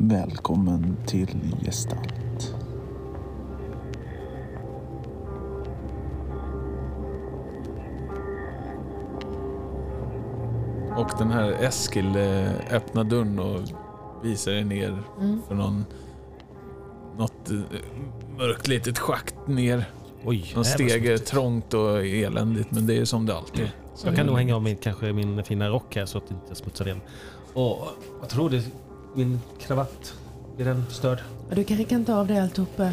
Välkommen till Gestalt. Och den här Eskil eh, öppnar dörren och visar er ner Mm. för någon, något eh, mörkt litet schakt ner. Oj, Någon det stege, smutsigt. trångt och eländigt, men det är som det alltid är. Jag det kan är- nog hänga av min, kanske min fina rock här så att det inte smutsar igen. Och vad tror du? Min kravatt, blir den störd? Ja, Du kanske kan ta av dig alltihopa.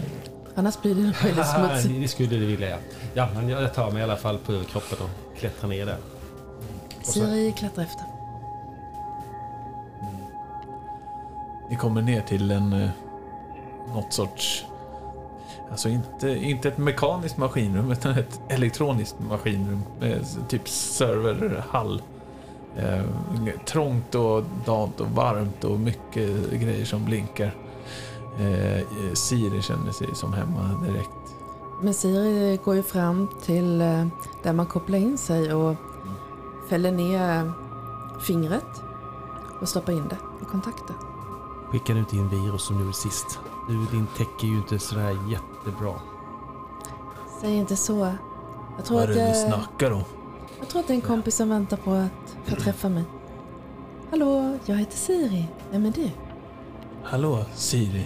Annars blir det nog väldigt smutsigt. det skulle det vilja jag. Ja, men jag tar mig i alla fall på överkroppen och klättrar ner där. Och så- Siri klättrar efter. Ni kommer ner till en eh, något sorts Alltså inte, inte ett mekaniskt maskinrum utan ett elektroniskt maskinrum med s- typ serverhall. Eh, trångt och dant och varmt och mycket grejer som blinkar. Eh, Siri känner sig som hemma direkt. Men Siri går ju fram till eh, där man kopplar in sig och fäller ner fingret och stoppar in det i kontakten. Skickar ut din virus som du gjorde sist. Du, din tech är ju inte sådär jättebra. Säg inte så. Jag tror, Vad är att det du jag, snackar om? Jag tror att det är en kompis som väntar på att få träffa mig. Hallå, jag heter Siri. Vem är du? Hallå Siri.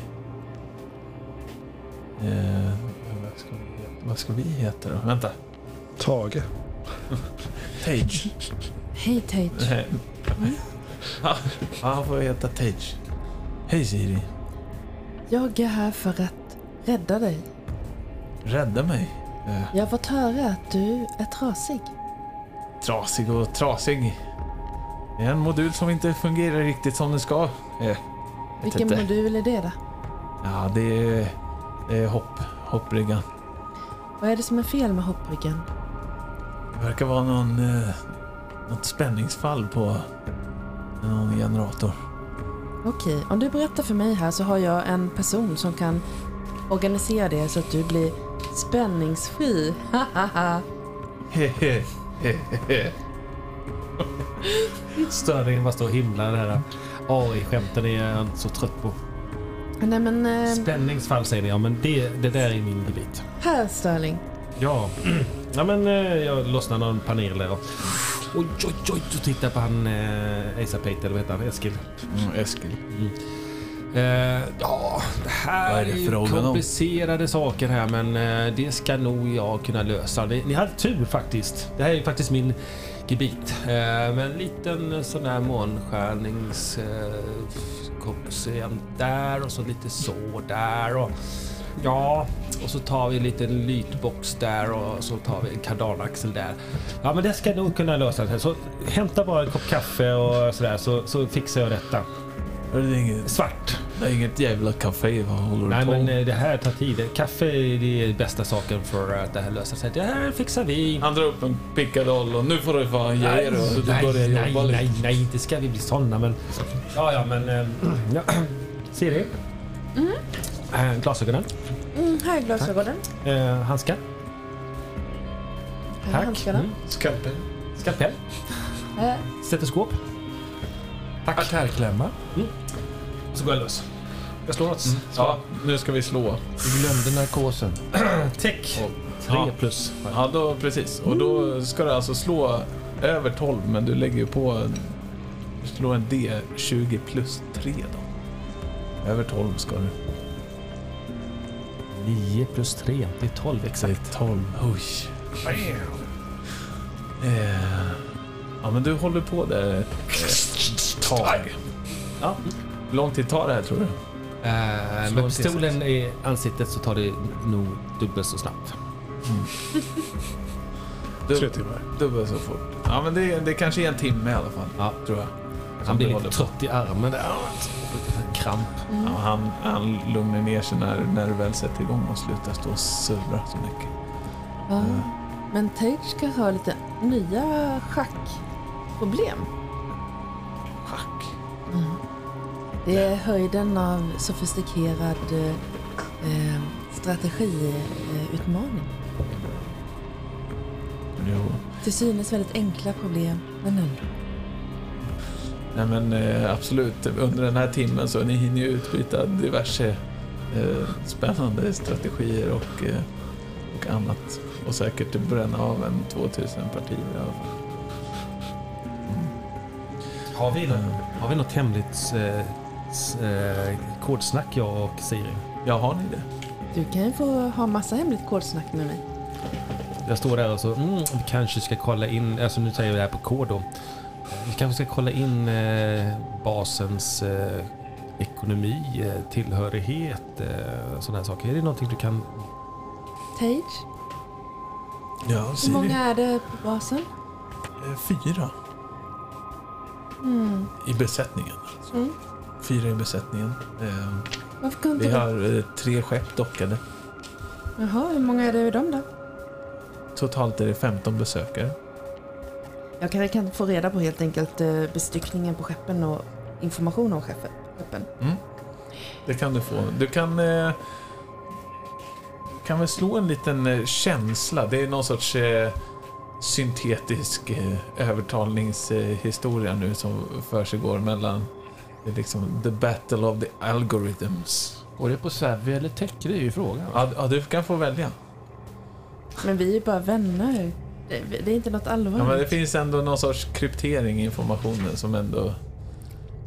Eh, vad, ska vi heta? vad ska vi heta då? Vänta. Tage. Tage. Hej Tage. Ja, han får heta Tage. Hej Siri. Jag är här för att rädda dig. Rädda mig. Eh, Jag har fått höra att du är trasig. Trasig och trasig. Det är en modul som inte fungerar riktigt som den ska. Eh, Vilken inte. modul är det då? Ja, det är, det är hopp, hoppriggan. Vad är det som är fel med hoppryggen? Det verkar vara någon, eh, något spänningsfall på någon generator. Okej, om du berättar för mig här så har jag en person som kan organisera det så att du blir spänningsfri. Hahaha. Störningen bara står och himlar. Det här AI-skämten är jag inte så trött på. Nej men, eh, Spänningsfall säger ni, ja men det, det där är min gebit. här Sterling. Ja, ja men eh, jag lossnar någon panel där och... Oj, oj, oj, så tittar på han eh, Asapate, eller vad heter han? Eskil. Mm, Eskil. Eh, ja, det här Vad är, är det ju frågan om? komplicerade saker här men eh, det ska nog jag kunna lösa. Ni, ni hade tur faktiskt. Det här är ju faktiskt min gebit. Eh, med en liten sån här månskärnings... Eh, koefficient där och så lite så där och... Ja, och så tar vi en liten lytbox där och så tar vi en kardanaxel där. Ja, men det ska nog kunna lösa. Så hämta bara en kopp kaffe och sådär så, så fixar jag detta. Det är inget, Svart. det är inget jävla café. Vad håller du Nej på men eh, det här tar tid. Kaffe är det bästa saken för att det här löser sig. Det här fixar vi. Han drar upp en pickadoll och nu får du fan ge er och du nej, börjar nej, jobba nej, lite. nej, inte ska vi bli såna men... Ja, ja, men... eh, Ja. Siri? Mm. Glasögonen. Mm, här är glasögonen. Eh, handskar. Här är Tack. handskarna. Mm. Skalpell. Skalpell. Här. Stetoskop. Tack. Artärklämma. Så går jag lös. Jag slår något. Ja, nu ska vi slå. Vi glömde narkosen. Täck. Tre Ja. plus. Ja, då, precis. Och då ska du alltså slå över 12, men du lägger ju på... Du slår en D20 plus 3 då. Över 12 ska du. 9 plus 3. Det är 12 Det exakt. är 12. Oj. Eh, ja, men du håller på där tag. Ja. Hur lång tid tar det här tror du? Slå med en pistolen i ansiktet så tar det nog dubbelt så snabbt. Du, Tre timmar. dubbelt så fort. Ja, men det, det kanske är en timme i alla fall. Ja. Tror jag. Han blir lite på. trött i armen där. Kramp. Ja, han, han lugnar ner sig när, när du väl sätter igång och slutar stå och surra så mycket. Ja. Men Tage ska ha lite nya schackproblem. Schack. Det är höjden av sofistikerad eh, strategiutmaning. Jo. Till synes väldigt enkla problem, men ändå. Nej men eh, absolut, under den här timmen så ni hinner ju utbyta diverse eh, spännande strategier och, eh, och annat. Och säkert bränna av en 2000 partier i alla fall. Har vi något, har vi något hemligt eh, s- eh, kodsnack jag och Siri? Ja, har ni det? Du kan ju få ha massa hemligt kodsnack med mig. Jag står där och så, mm, vi kanske ska kolla in, alltså nu säger vi det här på kod då. Vi kanske ska kolla in eh, basens eh, ekonomi, eh, tillhörighet, eh, sådana här saker. Är det någonting du kan... Tage, Ja, hur många är det på basen? Fyra Mm. i besättningen. Alltså. Mm. Fyra i besättningen. Eh, Varför kunde vi har eh, tre skepp dockade. Jaha, hur många är det i dem då? Totalt är det 15 besökare. Jag kan, kan få reda på helt enkelt eh, bestyckningen på skeppen och information om skeppen. Mm. Det kan du få. Du kan... Eh, kan väl slå en liten känsla. Det är någon sorts syntetisk eh, övertalningshistoria nu som försiggår mellan det är liksom the battle of the algorithms. Och det på Savvy eller Tech, det är ju frågan. Ja, ja, du kan få välja. Men vi är ju bara vänner. Det, är inte något Ja, men det allvarligt. finns ändå någon sorts kryptering i informationen som ändå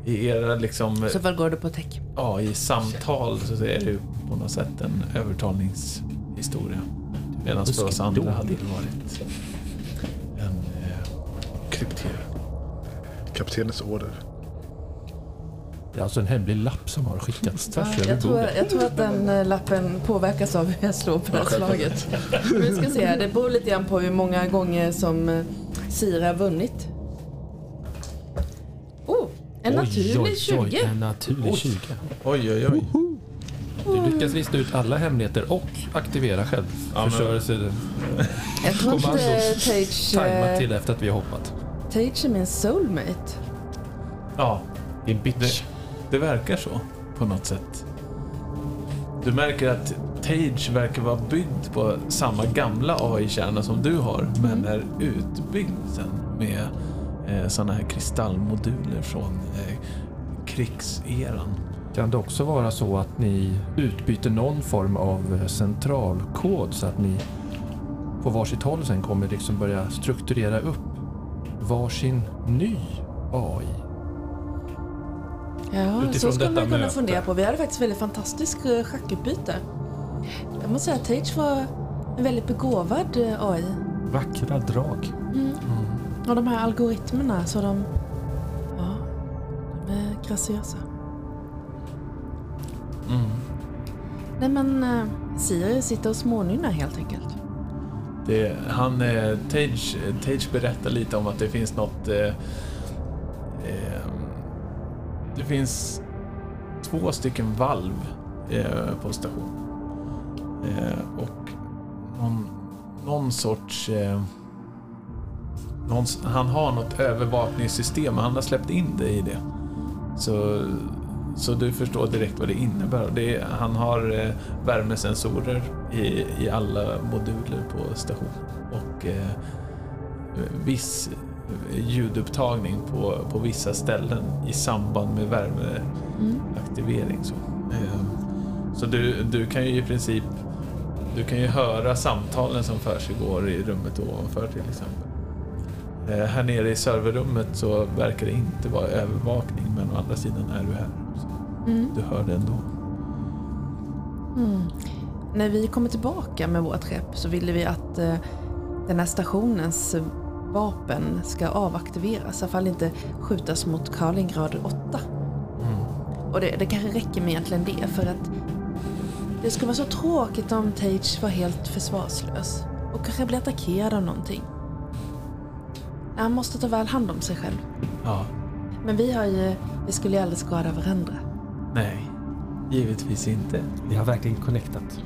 i era liksom Så vad går det på tech? AI-samtal så är det ju på något sätt en övertalningshistoria. Medan för oss andra hade det varit eh, kryptering. Kaptenens order. Det är alltså en hemlig lapp som har skickats Ja, tvärs över jag, tror, bordet. jag tror att den eh, lappen påverkas av hur jag slår på det här slaget. Vi ska se här, det beror lite grann på hur många gånger som eh, Sira har vunnit. Oh, en naturlig 20. en naturlig 20. Oj, oj, oj. Du lyckas lista ut alla hemligheter och aktivera självförstörelse. Jag tror att Kommer eh, alltså Tage, Tajmat eh, till efter att vi har hoppat. Tage är min soulmate. Ja, Din bitch. det verkar så på något sätt. Du märker att Tage verkar vara byggd på samma gamla AI-kärna som du har, men är utbyggd sen med eh, sådana här kristallmoduler från eh, krigseran. Kan det också vara så att ni utbyter någon form av eh, centralkod så att ni på varsitt håll sen kommer liksom börja strukturera upp varsin ny AI? Ja, Utifrån så skulle man kunna möte. fundera på. Vi hade faktiskt väldigt fantastiskt eh, schackutbyte. Jag måste säga att Tage var en väldigt begåvad eh, AI. Vackra drag. Mm. Och de här algoritmerna, så de... Ja, de är graciösa. Nej men, eh, Siri sitter och smånynnar helt enkelt. Det, han, eh, Tage, Tage berättar lite om att det finns något... Eh, eh, det finns två stycken valv eh, på stationen. Eh, och någon, någon sorts... Eh, någon, han har något övervakningssystem, han har släppt in det i det. Så, så du förstår direkt vad det innebär. Det är, han har eh, värmesensorer i, i alla moduler på stationen. Och eh, viss ljudupptagning på, på vissa ställen i samband med värmeaktivering. Så, eh, så du, du kan ju i princip du kan ju höra samtalen som försiggår i rummet ovanför till exempel. Eh, här nere i serverrummet så verkar det inte vara övervakning men å andra sidan är du här. Mm. du hör det ändå. Mm. När vi kommer tillbaka med vårt skepp så ville vi att eh, den här stationens vapen ska avaktiveras. I alla fall inte skjutas mot Kaliningrad 8. Och det, det kanske räcker med egentligen det för att det skulle vara så tråkigt om Tage var helt försvarslös och kanske blir attackerad av någonting. Han måste ta väl hand om sig själv. Ja, Men vi har ju, vi skulle ju aldrig skada varandra. Nej, givetvis inte. Vi har verkligen connectat.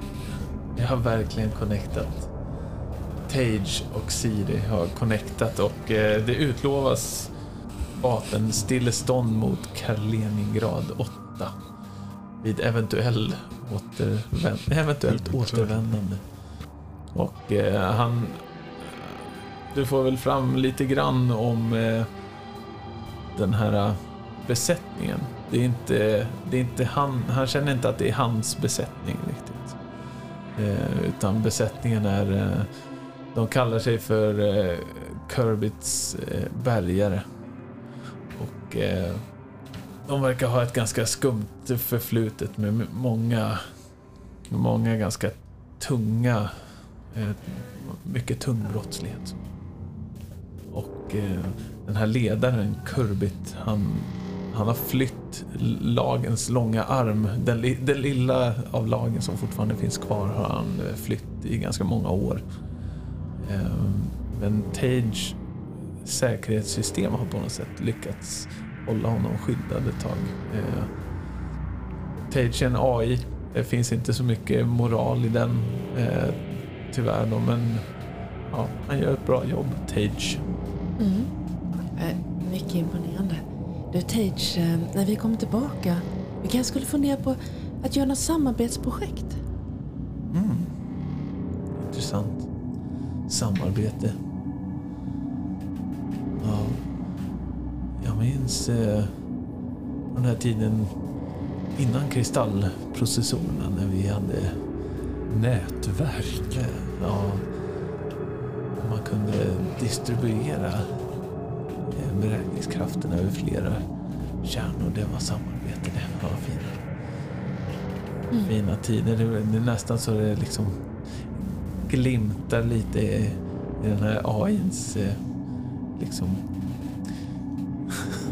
Jag har verkligen connectat. Tage och Siri har connectat och eh, det utlovas vapenstillestånd mot Kaliningrad 8 vid eventuell återvän eventuellt återvändande. Och eh, han... Du får väl fram lite grann om eh, den här besättningen. Det är inte, det är inte han, han känner inte att det är hans besättning riktigt. Eh, utan besättningen är, eh, de kallar sig för eh, Kirbits eh, bärgare. Och eh, de verkar ha ett ganska skumt förflutet med många, många ganska tunga, eh, mycket tung brottslighet. Och eh, den här ledaren, Kurbit, han, han har flytt lagens långa arm. Den, li- den lilla av lagen som fortfarande finns kvar har han eh, flytt i ganska många år. Ehm, men Tage säkerhetssystem har på något sätt lyckats hålla honom skyddad ett tag. Ehm, Tage är en AI. Det finns inte så mycket moral i den, eh, tyvärr då, men ja, han gör ett bra jobb, Tage. Mm. Eh, mycket imponerande. Du Tage, eh, när vi kommer tillbaka, vi kanske skulle fundera på att göra något samarbetsprojekt. Mm. Intressant. Samarbete. Ja. Jag minns eh, den här tiden innan kristallprocessorerna när vi hade Nätverk. ja, man kunde distribuera beräkningskraften över flera kärnor. Det var samarbete det. var fina, fina tider. Det, är nästan så det liksom glimtar lite i, i den här AIns eh, liksom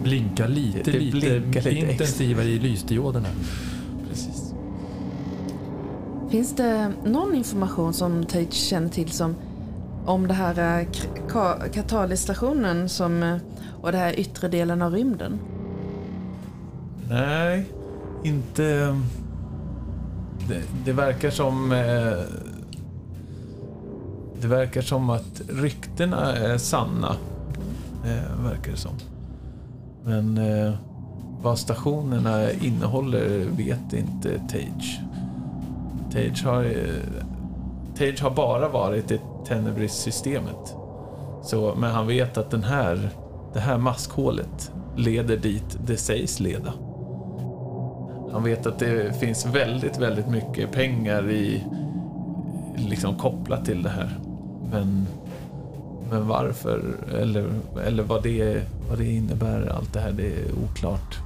Blinkar lite, Det lite, blinkar lite intensivare i lysdioderna. precis. Finns det någon information som Tage känner till som om det här eh, katalysstationen som, eh, och den här yttre delen av rymden? Nej, inte... Ehm, det, det verkar som... Eh, det verkar som att ryktena är sanna. Eh, verkar det som. Men eh, vad stationerna innehåller vet inte Tage. Tage har, eh, Tage har bara varit i Tenebris-systemet. Men han vet att den här, det här maskhålet leder dit det sägs leda. Han vet att det finns väldigt, väldigt mycket pengar i liksom kopplat till det här. Men, men varför eller, eller vad, det, vad det innebär, allt det här, det är oklart.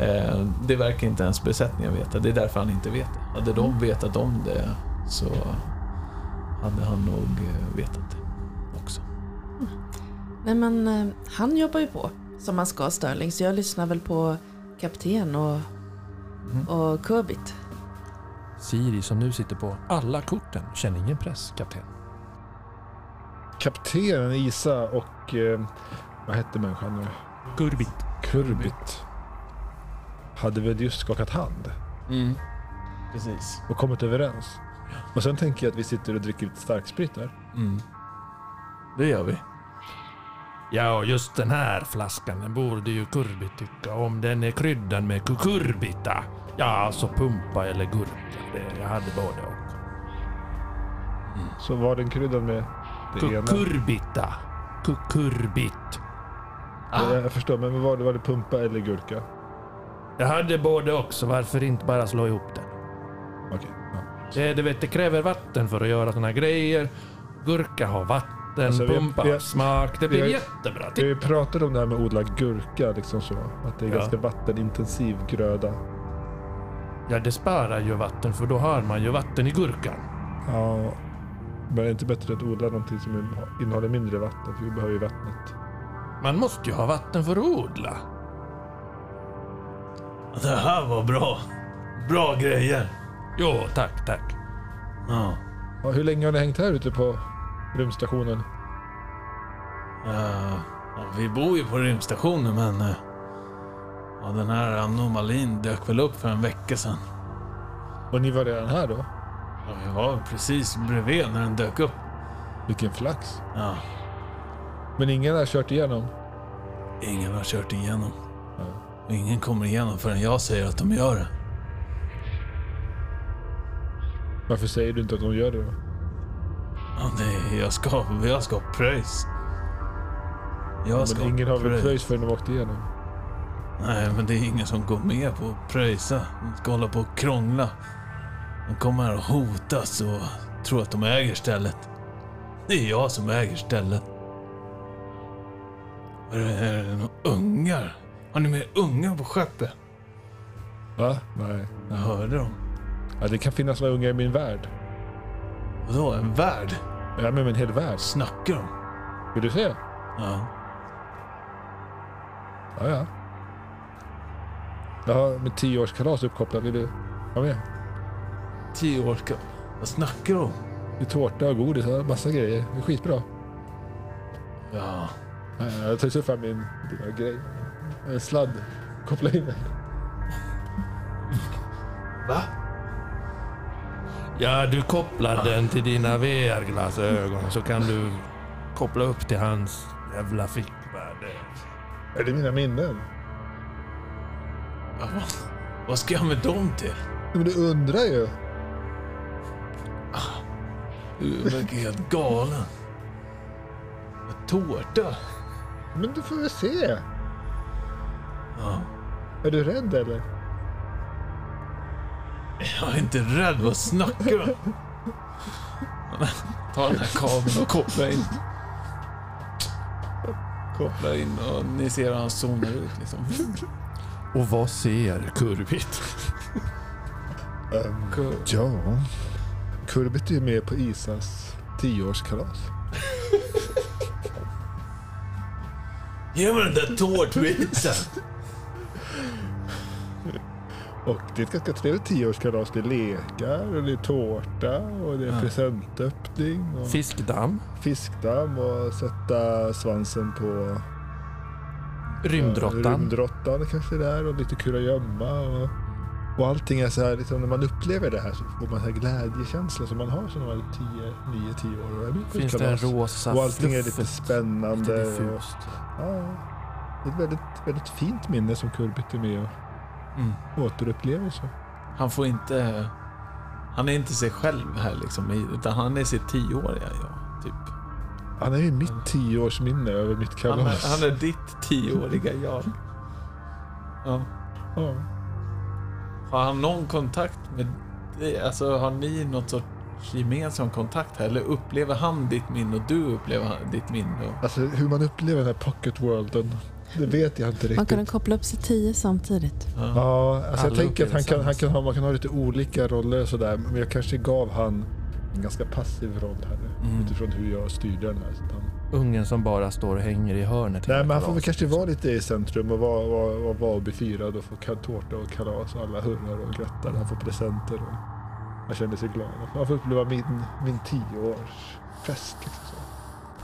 Eh, det verkar inte ens besättningen veta. Det är därför han inte vet det. Hade de vetat om det så hade han nog eh, vetat det också. Nej men eh, han jobbar ju på som han ska Sterling så jag lyssnar väl på kapten och, och Kurbit. Siri som nu sitter på alla korten känner ingen press, kapten. Kaptenen Isa och... Eh, vad hette människan nu? Kurbit. Kurbit. Hade väl just skakat hand Mm. Precis. och kommit överens. Och sen tänker jag att vi sitter och dricker lite starksprit där. Mm. Det gör vi. Ja, och just den här flaskan den borde ju Kurbit tycka om. Den är kryddad med kukurbita. Ja, alltså pumpa eller gurka. Det, jag hade både och. Så var den kryddad med det. Kukurbita. Kukurbit. Ja, jag förstår, men var det, var det pumpa eller gurka? Jag hade både också. Varför inte bara slå ihop det? Okej. ja. Det, du vet, det kräver vatten för att göra såna grejer. Gurka har vatten, Alltså, vi har- pumpa vi har har- smak. Det vi blir har- jättebra. Vi pratat om det här med att odla gurka, liksom så. Att det är Ja. ganska vattenintensiv gröda. Ja, det sparar ju vatten för då har man ju vatten i gurkan. Ja, men det är inte bättre att odla någonting som innehåller mindre vatten, för vi behöver ju vattnet. Man måste ju ha vatten för att odla. Det här var bra. Bra grejer. Jo, tack, tack. Ja. Ja, hur länge har ni hängt här ute på rymdstationen? Eh, ja, vi bor ju på rymdstationen men eh, ja, den här anomalin dök väl upp för en vecka sedan. Och ni var redan här då? Ja, vi var precis bredvid när den dök upp. Vilken flax. Ja, Men ingen har kört igenom? ingen har kört igenom. Ja. Och ingen kommer igenom förrän jag säger att de gör det. Varför säger du inte att de gör det då? Ja, det jag, ska, jag ska pröjs. Jag ska Men ingen har väl pröjs. förrän de åkte igenom? Nej, men det är ingen som går med på att pröjsa. De ska hålla på och krångla. De kommer här och hotas och tror att de äger stället. Det är jag som äger stället. Är det, är det några ungar? Har ni med ungar på skeppet? Va? Nej. Jag hörde dem. Ja, det kan finnas några unga i min värld. Vadå, en värld? Ja, men en hel värld. Snackar de? Vill du se? Ja. Ja, ja. Jag har mitt tioårskalas uppkopplat. Vill du vara med? Tio år ska... Vad snackar de om? Det är tårta och godis och massa grejer. Det är skitbra. Ja. Ja, Jag tar så fram min grej. En sladd. Koppla in den. Va? Ja, du kopplar den till dina VR-glasögon så kan du koppla upp till hans jävla fickvärde. Är det mina minnen? Ja, vad, vad ska jag med dem till? Men du undrar ju. Du verkar helt galen. En Tårta? Men du får väl se. Ja. Är du rädd eller? Jag är inte rädd. Vad snackar du? Ta den här kabeln och koppla in. Koppla in och ni ser hur han zonar ut liksom. Och vad ser Kurvit? Um, ja. Kurbit är ju med på Isas tioårskalas. Ge mig den där tårtbiten! Och det är ett ganska trevligt tioårskalas. Det är lekar och det är tårta och det är Ja. presentöppning. Och Fiskdamm? fiskdamm och sätta svansen på Rymdråttan? Rymdråttan kanske där och lite kurragömma. Och, och allting är så här, liksom, när man upplever det här så får man så här glädjekänsla som man har som man är 10, 9, 10 år. Och är med Finns det en rosa Och allting är lite spännande. Lite och, ja, det är ett väldigt, väldigt fint minne som Kurbit är med och Mm. återupplever. Så. Han får inte... Han är inte sig själv här liksom, utan han är sitt tioåriga jag, typ. Han är ju mitt tioårsminne över mitt Han kalas. är, han är ditt tioåriga jag. Ja. Ja. Har han någon kontakt med dig? Alltså har ni något sorts gemensam kontakt här? Eller upplever han ditt minne och du upplever han- ditt minne? Alltså hur man upplever den här pocket worlden, det vet jag inte Man riktigt. kunde koppla upp sig tio samtidigt. Ja. Ja, alltså jag tänker att han kan, han kan ha, man kan ha lite olika roller och sådär. Men jag kanske gav han en ganska passiv roll här Mm. utifrån hur jag styrde den här. Han, Ungen som bara står och hänger i hörnet. nej men han får väl kanske vara lite i centrum och vara, vara, vara, vara och befirad och få tårta och kalas och alla hurrar och grattar. Han får presenter och han känner sig glad. Han får uppleva min, min tioårsfest. Liksom.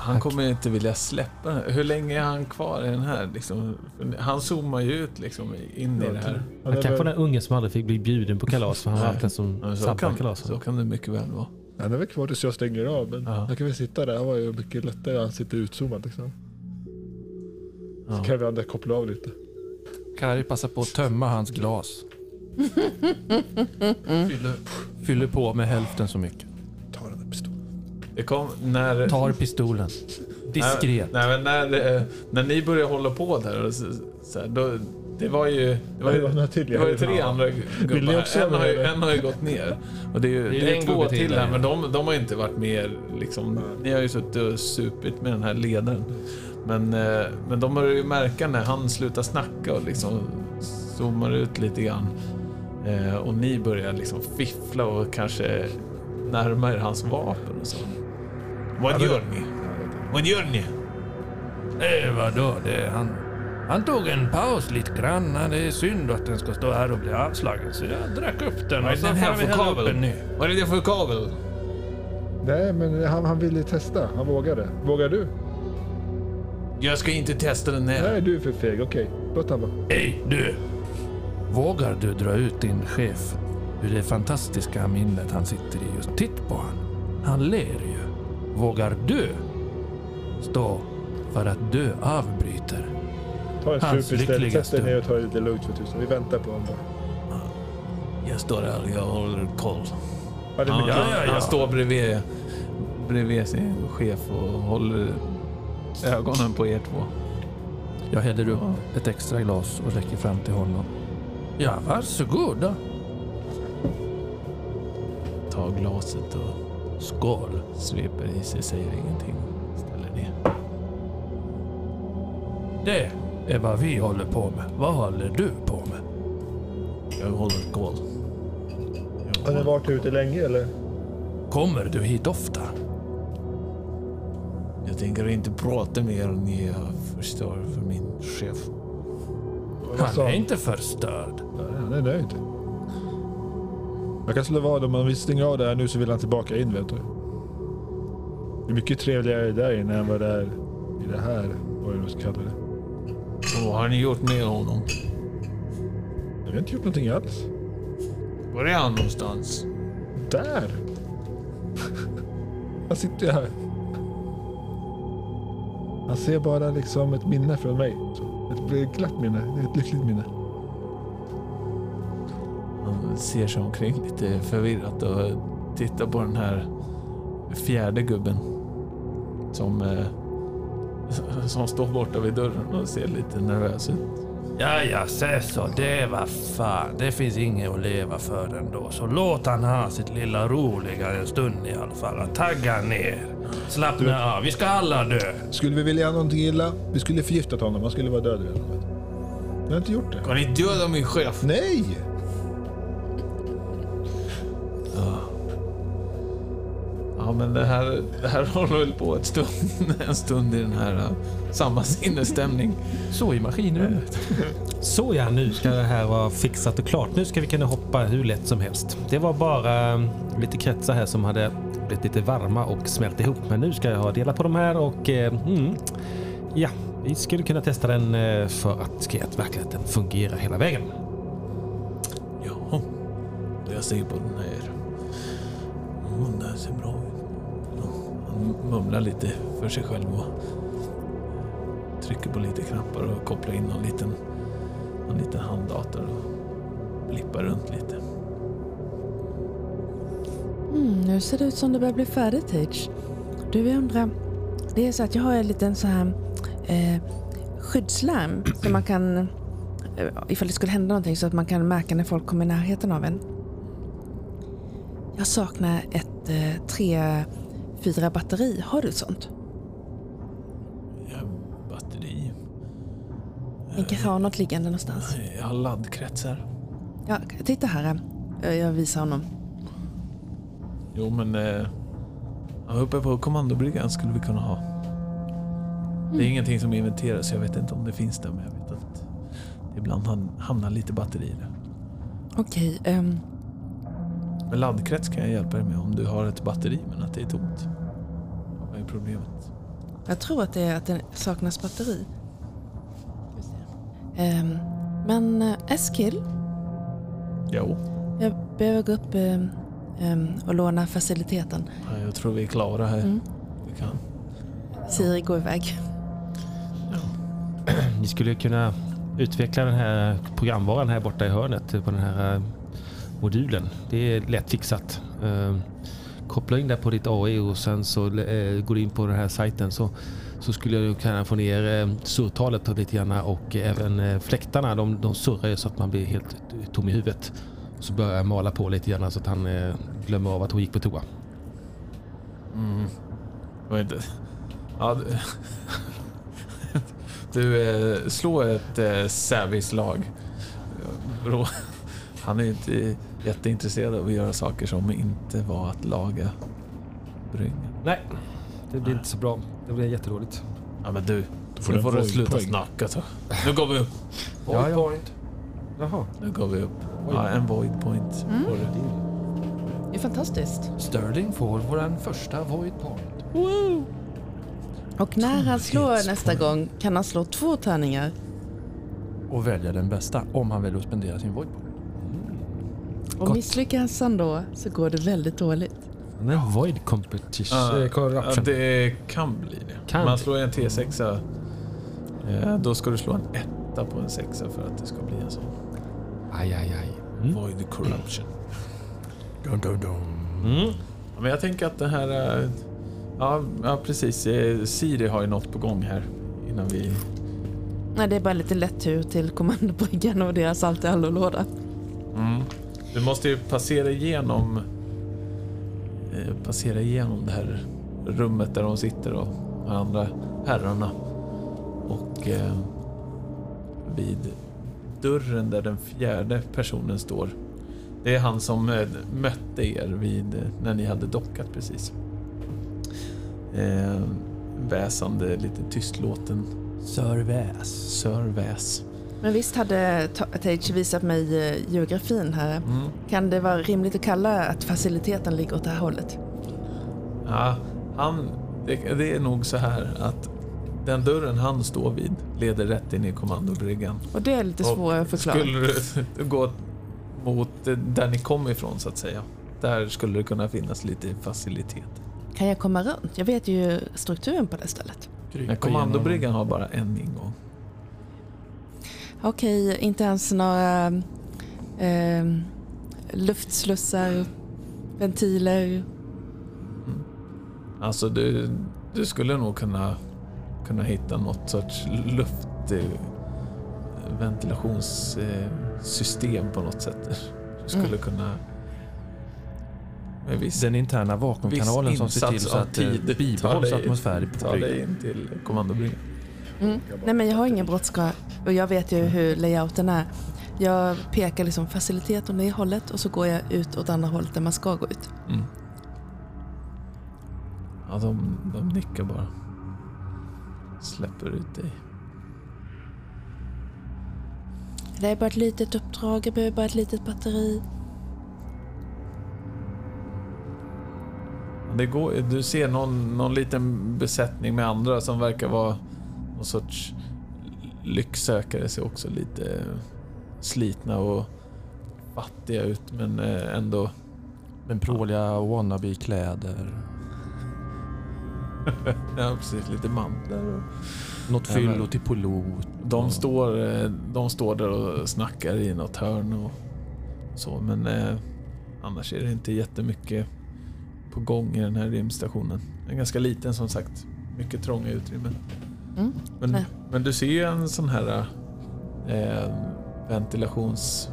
Han kommer inte vilja släppa den. Hur länge är han kvar i den här? Liksom? Han zoomar ju ut liksom in i det här. Han kanske var den ungen som aldrig fick bli bjuden på kalas för han var alltid den som sabbade kan, kalaset. så kan det mycket väl vara. Han är väl kvar tills jag stänger av men Ja. han kan väl sitta där. Han var ju mycket lättare. Han sitter utzoomad liksom. Ja. Så kan vi andra koppla av lite. Kari passar på att tömma hans glas. fyller, fyller på med hälften så mycket. Det kom när... Tar pistolen. Diskret. Nej, men när, eh, när ni började hålla på där, och så, så här, då, det var ju... Det var ju, Det var naturligt. det var ju tre andra gubbar. En har, ju, en har ju gått ner. Och det är ju Det är det är en två till till här, men de, de har inte varit med liksom. Ni har ju suttit och supit med den här ledaren. Men, eh, men de börjar ju märka när han slutar snacka och liksom zoomar ut lite grann. Eh, och ni börjar liksom fiffla och kanske närma er hans vapen och så. Vad gör ni? Vad gör ni? Eh, vadå? Det, han, han tog en paus lite grann. Det är synd att den ska stå här och bli avslagen. Så jag drack upp den är och så här får vi för hälla upp en ny. Vad är det för kabel? Nej, men han, han ville testa. Han vågade. Vågar du? Jag ska inte testa den här. Nej, du är för feg. Okej, låt han vara. Hej du! Vågar du dra ut din chef ur det fantastiska minnet han sitter i just? Titt på han. Han ler ju. Vågar du stå för att du avbryter? Ta en Hans lyckliga Sätt dig ner och ta det lite lugnt för tusan. Vi väntar på honom. Jag står här jag håller koll. Ja, ja, ja, ja. han står bredvid, bredvid sin chef och håller ögonen på er två. Jag häller upp ett extra glas och räcker fram till honom. Ja, varsågoda. Tar glaset och Skål. sveper i sig, säger ingenting. Ställer ner. Det är vad vi håller på med. Vad håller du på med? Jag håller koll. Jag Har ni varit ute länge eller? Kommer du hit ofta? Jag tänker inte prata mer än jag förstör för min chef. Han är inte förstörd. Nej, han är nöjd. Jag kan slå vad om vill stänga av det här nu så vill han tillbaka in vet du. Det är mycket trevligare där inne än vad det är i det här. Vad jag ska kalla det. Vad har ni gjort med honom? Jag har inte gjort någonting alls. Var är han någonstans? Där! Han sitter ju här. Han ser bara liksom ett minne från mig. Ett glatt minne, ett lyckligt minne. Ser sig omkring lite förvirrat och tittar på den här fjärde gubben. Som, eh, som står borta vid dörren och ser lite nervös ut. Ja, ja, säg så. Det var fan. Det finns inget att leva för ändå. Så låt han ha sitt lilla roliga en stund i alla fall. Tagga ner. Slappna av. Vi ska alla dö. Skulle vi vilja göra någonting illa, vi skulle förgiftat honom. Han skulle vara död redan. du. Vi har inte gjort det. Kan ni döda min chef? Nej! Men det här, det här håller väl på ett stund, en stund i den här uh, samma sinnesstämning. Så i maskinrummet. Så ja, nu ska det här vara fixat och klart. Nu ska vi kunna hoppa hur lätt som helst. Det var bara eh, lite kretsar här som hade blivit lite varma och smält ihop. Men nu ska jag ha delat på de här och eh, mm, ja, vi skulle kunna testa den eh, för att se att verkligheten fungerar hela vägen. Ja, jag ser på den här. Den ser bra ut. Mumlar lite för sig själv och trycker på lite knappar och kopplar in någon liten, någon liten handdator och blippar runt lite. Mm, nu ser det ut som det börjar bli färdigt Tage. Du, jag undrar. Det är så att jag har en liten så här eh, skyddslarm som man kan, eh, ifall det skulle hända någonting, så att man kan märka när folk kommer i närheten av en. Jag saknar ett eh, tre, fyra batteri. Har du ett sånt? Ja, batteri. Jag kanske har något liggande någonstans. Jag har laddkretsar. Ja, titta här. Eh, Jag visar honom. Jo, men eh, uppe på kommandobryggan skulle vi kunna ha. Det är ingenting som inventeras, jag vet inte om det finns där, men jag vet att det ibland ham- hamnar lite batteri där. Okej, ehm, Men laddkrets kan jag hjälpa dig med om du har ett batteri men att det är tomt. Problemet? jag tror att det är att det saknas batteri. Ehm, men eh, Eskil, Jo, jag behöver gå upp ehm, ehm, och låna faciliteten. ja, jag tror vi är klara här. Mm. Vi kan. Siri går iväg. Ni skulle kunna utveckla den här programvaran här borta i hörnet på den här eh, modulen. Det är lätt fixat kopplar Koppla in det på ditt AI och sen så eh, går du in på den här sajten så, så skulle du kunna få ner eh, surrtalet lite grann och även eh, fläktarna de, de surrar ju så att man blir helt tom i huvudet. Så börjar jag mala på lite grann så att han eh, glömmer av att hon gick på toa. Mm. Jag vet inte. Ja, du, du eh, slå ett eh, lag. Han är inte jätteintresserad av att göra saker som inte var att laga bryggan. Nej, det blir inte så bra. Det blir jättedåligt. Ja men du, får nu du får en du sluta void-poäng. snacka så. Nu går vi upp. Ja, ja. point. Jaha. Nu går vi upp. Ja, en void point. Mm. Det är fantastiskt. Sterling får vår första void point. Och när han slår nästa gång kan han slå två tärningar. Och välja den bästa om han väljer att spendera sin void point. Och Gott. misslyckas han då så går det väldigt dåligt. En void competition. Ja, corruption. det kan bli det. Kan Man slår en T6. Eh, då ska du slå en etta på en sexa för att det ska bli en sån. Aj, aj, aj. Mm. Void corruption. Dun, dun, dun. Mm. Ja, Men jag tänker att det här... eh, Ja, ja precis. Eh, Siri har ju något på gång här innan vi Nej, det är bara lite lätt tur till kommandobryggan och deras allt i allo låda. Mm. Du måste ju passera igenom eh, passera igenom det här rummet där de sitter och de andra herrarna. Och eh, vid dörren där den fjärde personen står. Det är han som eh, mötte er vid, eh, när ni hade dockat precis. Eh, väsande, lite tystlåten Sir Väs. Sir Väs. Men visst hade Ta- Tage visat mig eh, geografin här. Mm. Kan det vara rimligt att kalla att faciliteten ligger åt det här hållet? Ja, han, det, det är nog så här att den dörren han står vid leder rätt in i kommandobryggan. Och det är lite svårare att förklara. Skulle du gå mot där ni kom ifrån så att säga. Där skulle det kunna finnas lite facilitet. Kan jag komma runt? Jag vet ju strukturen på det stället. Kommandobryggan har bara en ingång. Okej, inte ens några eh, luftslussar, ventiler. Alltså du, du skulle nog kunna, kunna hitta något sorts luft eh, ventilationssystem på något sätt. Du skulle Mm. kunna viss, Den interna vakuumkanalen som ser till så att det tid ta bibehålls atmosfär på ta dig in till kommandobryggan. Mm. Nej men jag har ingen brådska och jag vet ju hur layouten är. Jag pekar liksom facilitet åt det hållet och så går jag ut åt andra hållet där man ska gå ut. Mm. Ja, de, de nickar bara. Släpper ut dig. Det är bara ett litet uppdrag, jag behöver bara ett litet batteri. Det går, du ser någon, någon liten besättning med andra som verkar vara någon sorts lycksökare. Ser också lite slitna och fattiga ut men eh, ändå... Men pråliga wannabe-kläder. Ja, precis. Lite mantlar och... Något Ja, fyllo men- till pilot. De och- står, eh, de står där och snackar i något hörn och så men eh, annars är det inte jättemycket på gång i den här rymdstationen. Den är ganska liten som sagt. Mycket trånga utrymmen. Mm. Men, men du ser ju en sån här eh, ventilations,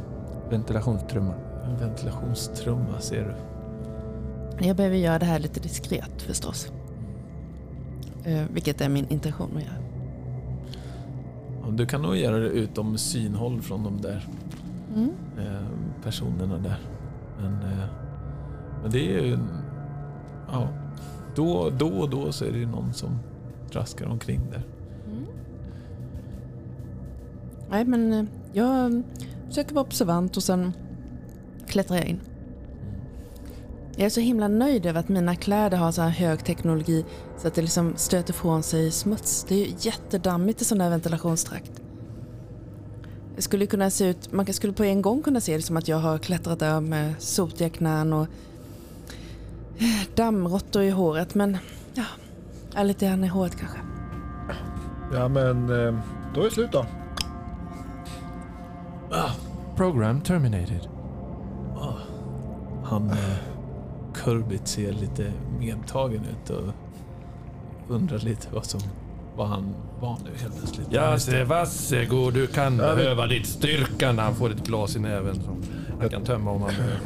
Ventilationstrummor. en ventilationstrumma ser du. Jag behöver göra det här lite diskret förstås. Eh, vilket är min intention att göra. Ja, Du kan nog göra det utom synhåll från de där Mm. eh, personerna där. Men, eh, men det är ju... Ja, då, då och då så är det ju någon som traskar omkring där. Mm. Nej men eh, jag försöker vara observant och sen klättrar jag in. Jag är så himla nöjd över att mina kläder har så här hög teknologi så att det liksom stöter från sig smuts. Det är ju jättedammigt i sån här ventilationstrakt. Det skulle kunna se ut, man skulle på en gång kunna se det som att jag har klättrat där med sotiga knän och eh, dammråttor i håret men ja, ja, lite grann i håret kanske. Ja men eh, då är det slut då. Program terminated. Ah, han eh, Kurbit ser lite medtagen ut och undrar lite vad som vad han var nu helt plötsligt. Ja, se, varsågod. Du kan Ja, vi- behöva ditt styrka när han får ett glas i näven som han kan tömma om han behöver.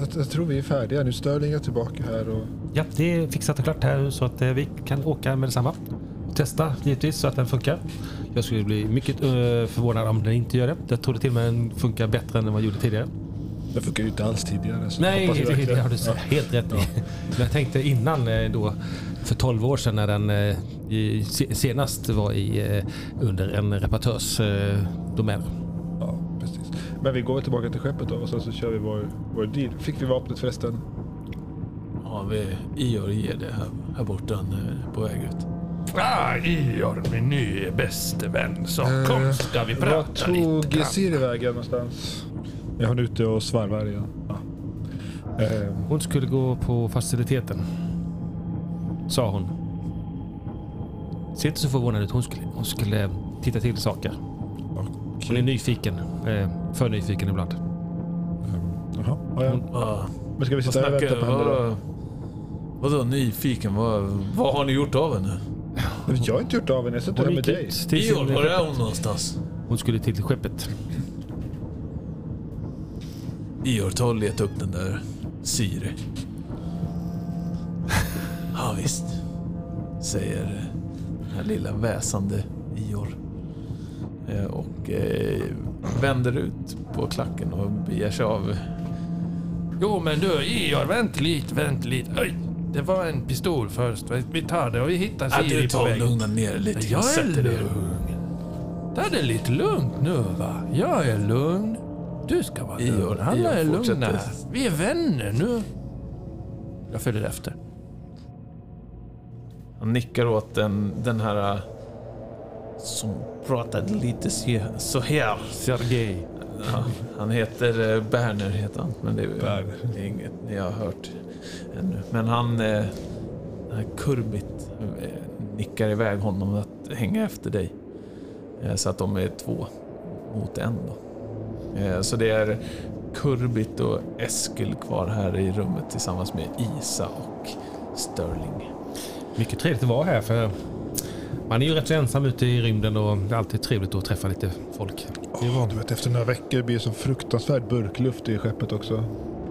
Jag, jag tror vi är färdiga nu. Sterling är tillbaka här och Ja, det är fixat och klart här så att eh, vi kan åka med detsamma. Testa givetvis så att den funkar. Jag skulle bli mycket eh, förvånad om den inte gör det. Jag tror det till och med den funkar bättre än den var gjorde tidigare. det funkar ju inte alls tidigare. Nej, det, det verkligen- har du Ja. helt rätt i. Men jag tänkte innan eh, då, för 12 år sedan när den i, se- senast var i, under en reparatörs domän. Ja, precis. Men vi går tillbaka till skeppet då och sen så kör vi vår, vår deal. Fick vi vapnet förresten? Ja, vi, Ior ger det här, här borta. På väg ut. Ah, Ior, min nye bäste vän. Så Eh, kom ska vi prata lite tog grann. Siri vägen någonstans? Är hon ute och svarvar igen? Ja. Eh, Hon skulle gå på faciliteten. Sa hon. Ser inte så förvånad ut. Hon skulle, hon skulle titta till saker. Hon är nyfiken. Eh, för nyfiken ibland. Jaha, ja, ja. Ah, Men ska vi sitta här och vänta på henne då? Vad, Vadå nyfiken? Vad, vad har ni gjort av henne? Jag har inte gjort av henne, jag sitter här med dig. sin var är hon någonstans? Hon skulle till skeppet. Ior, ta och leta upp den där Syre. Ja visst, säger den här lilla väsande Ior. Eh, Och eh, vänder ut på klacken och beger sig av. Jo men du, Ior, vänt lite, vänt lite. Oj, det var en pistol först. Vi tar det och vi hittar Siri du på tar och väg. lugna ner lite. Jag är sätter dig. lugn. Ta det lite lugnt nu va. Jag är lugn. Du ska vara Ior, lugn. Alla Ior är fortsätter. lugna. Vi är vänner nu. Jag följer efter. Han nickar åt den, den här eh, som pratade lite så- här. Sergej. Ja, han heter eh, Berner, heter han. Men det är, Berner. är inget ni har hört ännu. Men han, eh, Kurbit, eh, nickar iväg honom att hänga efter dig. Eh, Så att de är två mot en då. Eh, Så det är Kurbit och Eskil kvar här i rummet tillsammans med Isa och Sterling. Mycket trevligt att vara här för man är ju rätt så ensam ute i rymden och det är alltid trevligt att träffa lite folk. Det är du vet, efter några veckor blir det så fruktansvärd burkluft i skeppet också.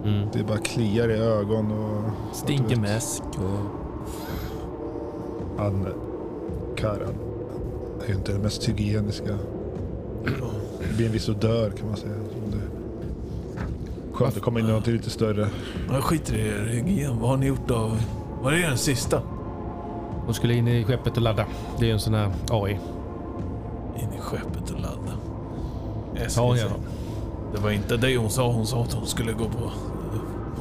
Mm. Det bara kliar i ögon och... Stinker mäsk och... Han, Karan, är ju inte den mest hygieniska. Det blir en viss odör kan man säga. Det... Skönt att komma in i något lite större. Jag skiter i er hygien. Vad har ni gjort av... Vad är den sista? Hon skulle in i skeppet och ladda. Det är ju en sån här AI. In i skeppet och ladda. Eskil Ja, ja. Det var inte det hon sa. Hon sa att hon skulle gå på,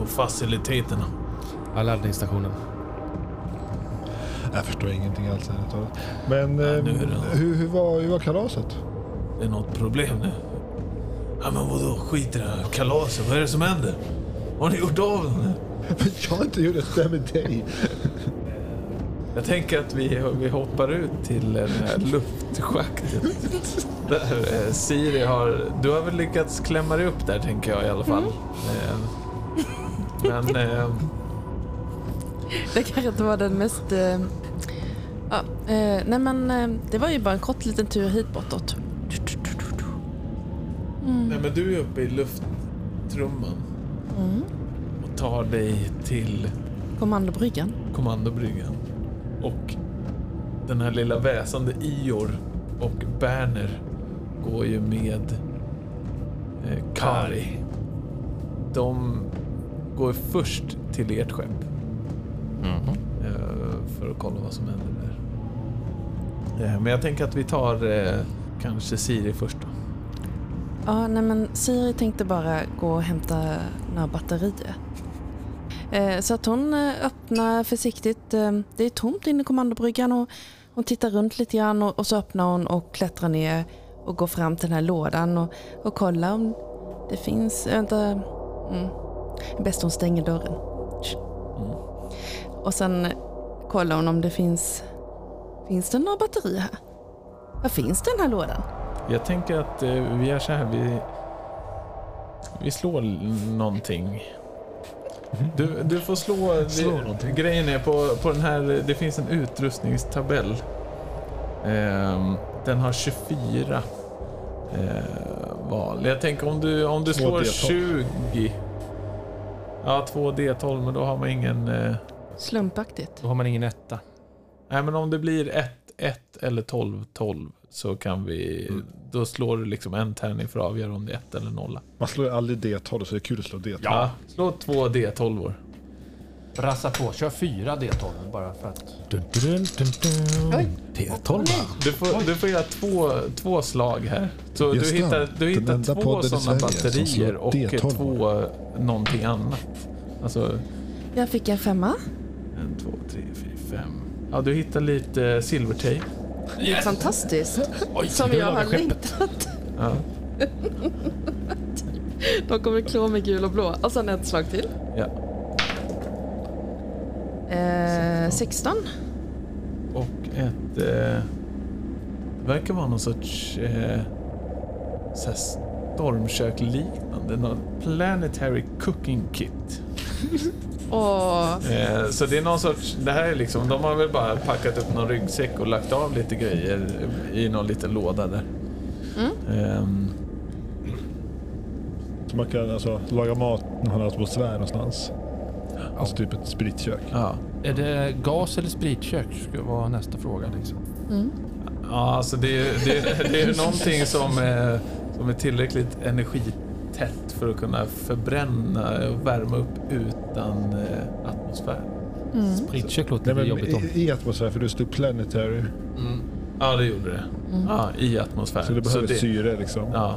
på faciliteterna. Ja, laddningsstationen. Jag förstår ingenting alls. Men Ja, eh, nu är det- hur, hur, var, hur var kalaset? Det är något problem nu. Ja, men vadå? Skit i det här kalaset. Vad är det som händer? Vad har ni gjort av den? Jag har inte gjort det där med dig. Jag tänker att vi, vi hoppar ut till det här luftschaktet. Där eh, Siri har... Du har väl lyckats klämma dig upp där, tänker jag i alla fall. Eh, men... Eh, Det kanske inte var den mest... Eh, ja, eh, nej men eh, det var ju bara en kort liten tur hit bortåt. nej, men du är uppe i lufttrumman Mm. och tar dig till Kommandobryggan. kommandobryggan. Och den här lilla väsande Ior och Berner går ju med eh, Kari. De går först till ert skepp eh, för att kolla vad som händer där. Eh, men jag tänker att vi tar eh, kanske Siri först då. Ja, nej men Siri tänkte bara gå och hämta några batterier. Så att hon öppnar försiktigt. Det är tomt inne i kommandobryggan och hon tittar runt lite grann och, och så öppnar hon och klättrar ner och går fram till den här lådan och, och kollar om det finns... Vänta. Mm. Bäst hon stänger dörren. Mm. Och sen kollar hon om det finns... Finns det några batterier här? Vad finns det i den här lådan? Jag tänker att eh, vi gör så här. Vi, vi slår någonting. Du, du får slå... Slå det. Grejen är på, på den här... Det finns en utrustningstabell. Ehm, den har 24 eh, val. Jag tänker om du, om du slår D12. 20... Ja, 2 D12, men då har man ingen... Eh, Slumpaktigt. Då har man ingen etta. nej, men om det blir 1, 1 eller 12, 12 så kan vi... Mm. Då slår du liksom en tärning för att avgöra om det är 1 eller 0. Man slår ju aldrig D12 så det är kul att slå D12. Ja, slå två D12-or. Brassa på, kör fyra D12 bara för att... Dun, dun, dun, dun. Oj. T12 Du får, du får göra två, två slag här. Så Just du det. hittar, du Den hittar enda två podden i sådana Sverige som batterier slår och D12. två någonting annat. Alltså, Jag fick en femma. en, två, tre, fyra, fem. Ja, du hittar lite silvertejp. Fantastiskt. Oj, Som jag har längtat. Ja, De kommer klå med gul och blå. Och sen ett slag till. ja. Eh, 16. Och ett... Eh, det verkar vara någon sorts... Eh, så här stormkök liknande. Någon planetary cooking kit. Åh, Eh, så det är någon sorts, det här är liksom, de har väl bara packat upp någon ryggsäck och lagt av lite grejer i någon liten låda där. Ehm, Så man kan alltså laga mat när man har atmosfär någonstans. Alltså typ ett spritkök. ja. Är det gas eller spritkök? Ska vara nästa fråga. Liksom. ja, alltså det är, det, det är någonting som är, som är tillräckligt energitätt för att kunna förbränna och värma upp utan eh, atmosfär. Spritkök låter Nej, jobbigt om. i, I atmosfär, för det stod planetary. Mm. Ja, det gjorde det. Ja, i atmosfär. Så det behöver det, syre liksom. Ja,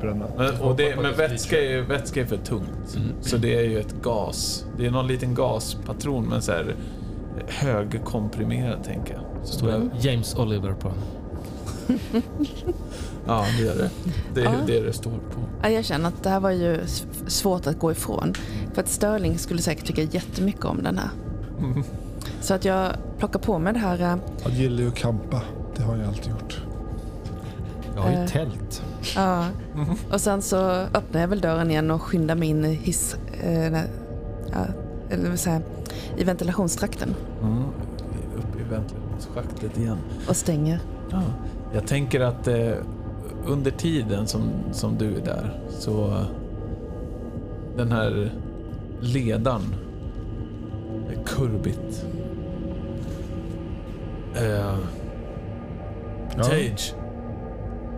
Bränna. men, och det, men vätska är, ju- vätska är för tungt. Mm. Så det är ju ett gas. Det är någon liten gaspatron men så här högkomprimerad tänker jag. Så Står det James Oliver på. Ja, det gör det. Det är Ja. det det står på. Ja, jag känner att det här var ju svårt att gå ifrån. För att Sterling skulle säkert tycka jättemycket om den här. Så att jag plockar på mig det här. eh, Han gillar ju att campa. Det har jag alltid gjort. Jag har ju Eh. tält. Ja. Och sen så öppnar jag väl dörren igen och skyndar mig in i hiss... Eh, ja, eller vad säger i ventilationstrakten. Mm. Upp i ventilationsschaktet igen. Och stänger. Ja. Jag tänker att eh, under tiden som, som du är där så den här ledaren, Kurbit. Eh. Tage.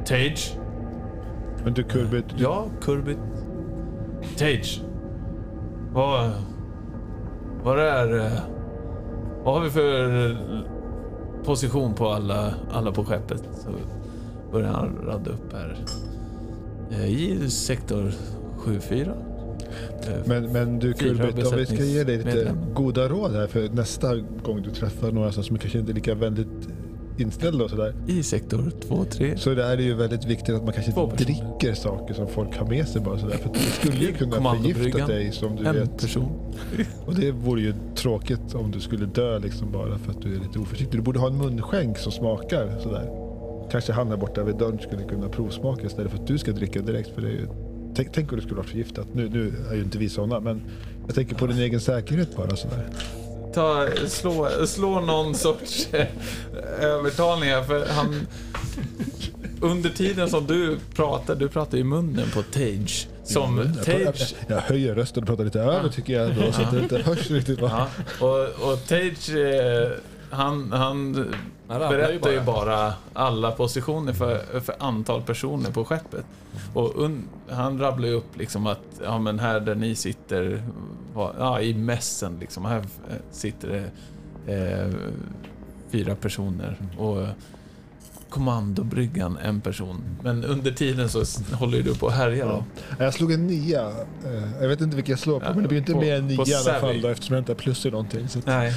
Tage? Men du Kurbit, Ja, Kurbit. Tage. Vad... Vad är... eh, Vad har vi för position på alla, alla på skeppet? Så börjar han radda upp här. Eh, I sektor 74. Eh, men, men du Kurbit, om vi ska ge dig lite besättningsmedlemmar. goda råd här för nästa gång du träffar några som kanske inte är lika vänligt inställda och sådär. I sektor 2, 3. Så det är det ju väldigt viktigt att man kanske inte dricker saker som folk har med sig bara sådär. För det skulle ju kunna förgifta dig som du En vet. person. Och det vore ju tråkigt om du skulle dö liksom bara för att du är lite oförsiktig. Du borde ha en munskänk som smakar sådär. Kanske han här borta vid dörren skulle kunna provsmaka istället för att du ska dricka direkt. För det är ju, tänk, tänk om du skulle vara förgiftat. Nu, nu är ju inte vi sådana men jag tänker på din egen säkerhet bara sådär. Ta, slå, slå någon sorts eh, övertalning här för han... Under tiden som du pratar, du pratar i munnen på Tage. Som jag, Tage... jag, jag höjer rösten och pratar lite över tycker jag då så att det inte hörs riktigt. Va? Ja, och, och Tage, eh, han, han Ju berättar ju bara alla positioner för, för antal personer på skeppet. Och un, han rabblar ju upp liksom att, ja men här där ni sitter, ja i mässen liksom, här eh, sitter det eh, fyra personer. Och kommandobryggan en person. Men under tiden så håller du på att härja då. Jag slog en nia. Eh, Jag vet inte vilken jag slår på Ja, men det blir inte på- mer än nio i alla fall då, eftersom jag inte har plus i någonting. Så att, Nej.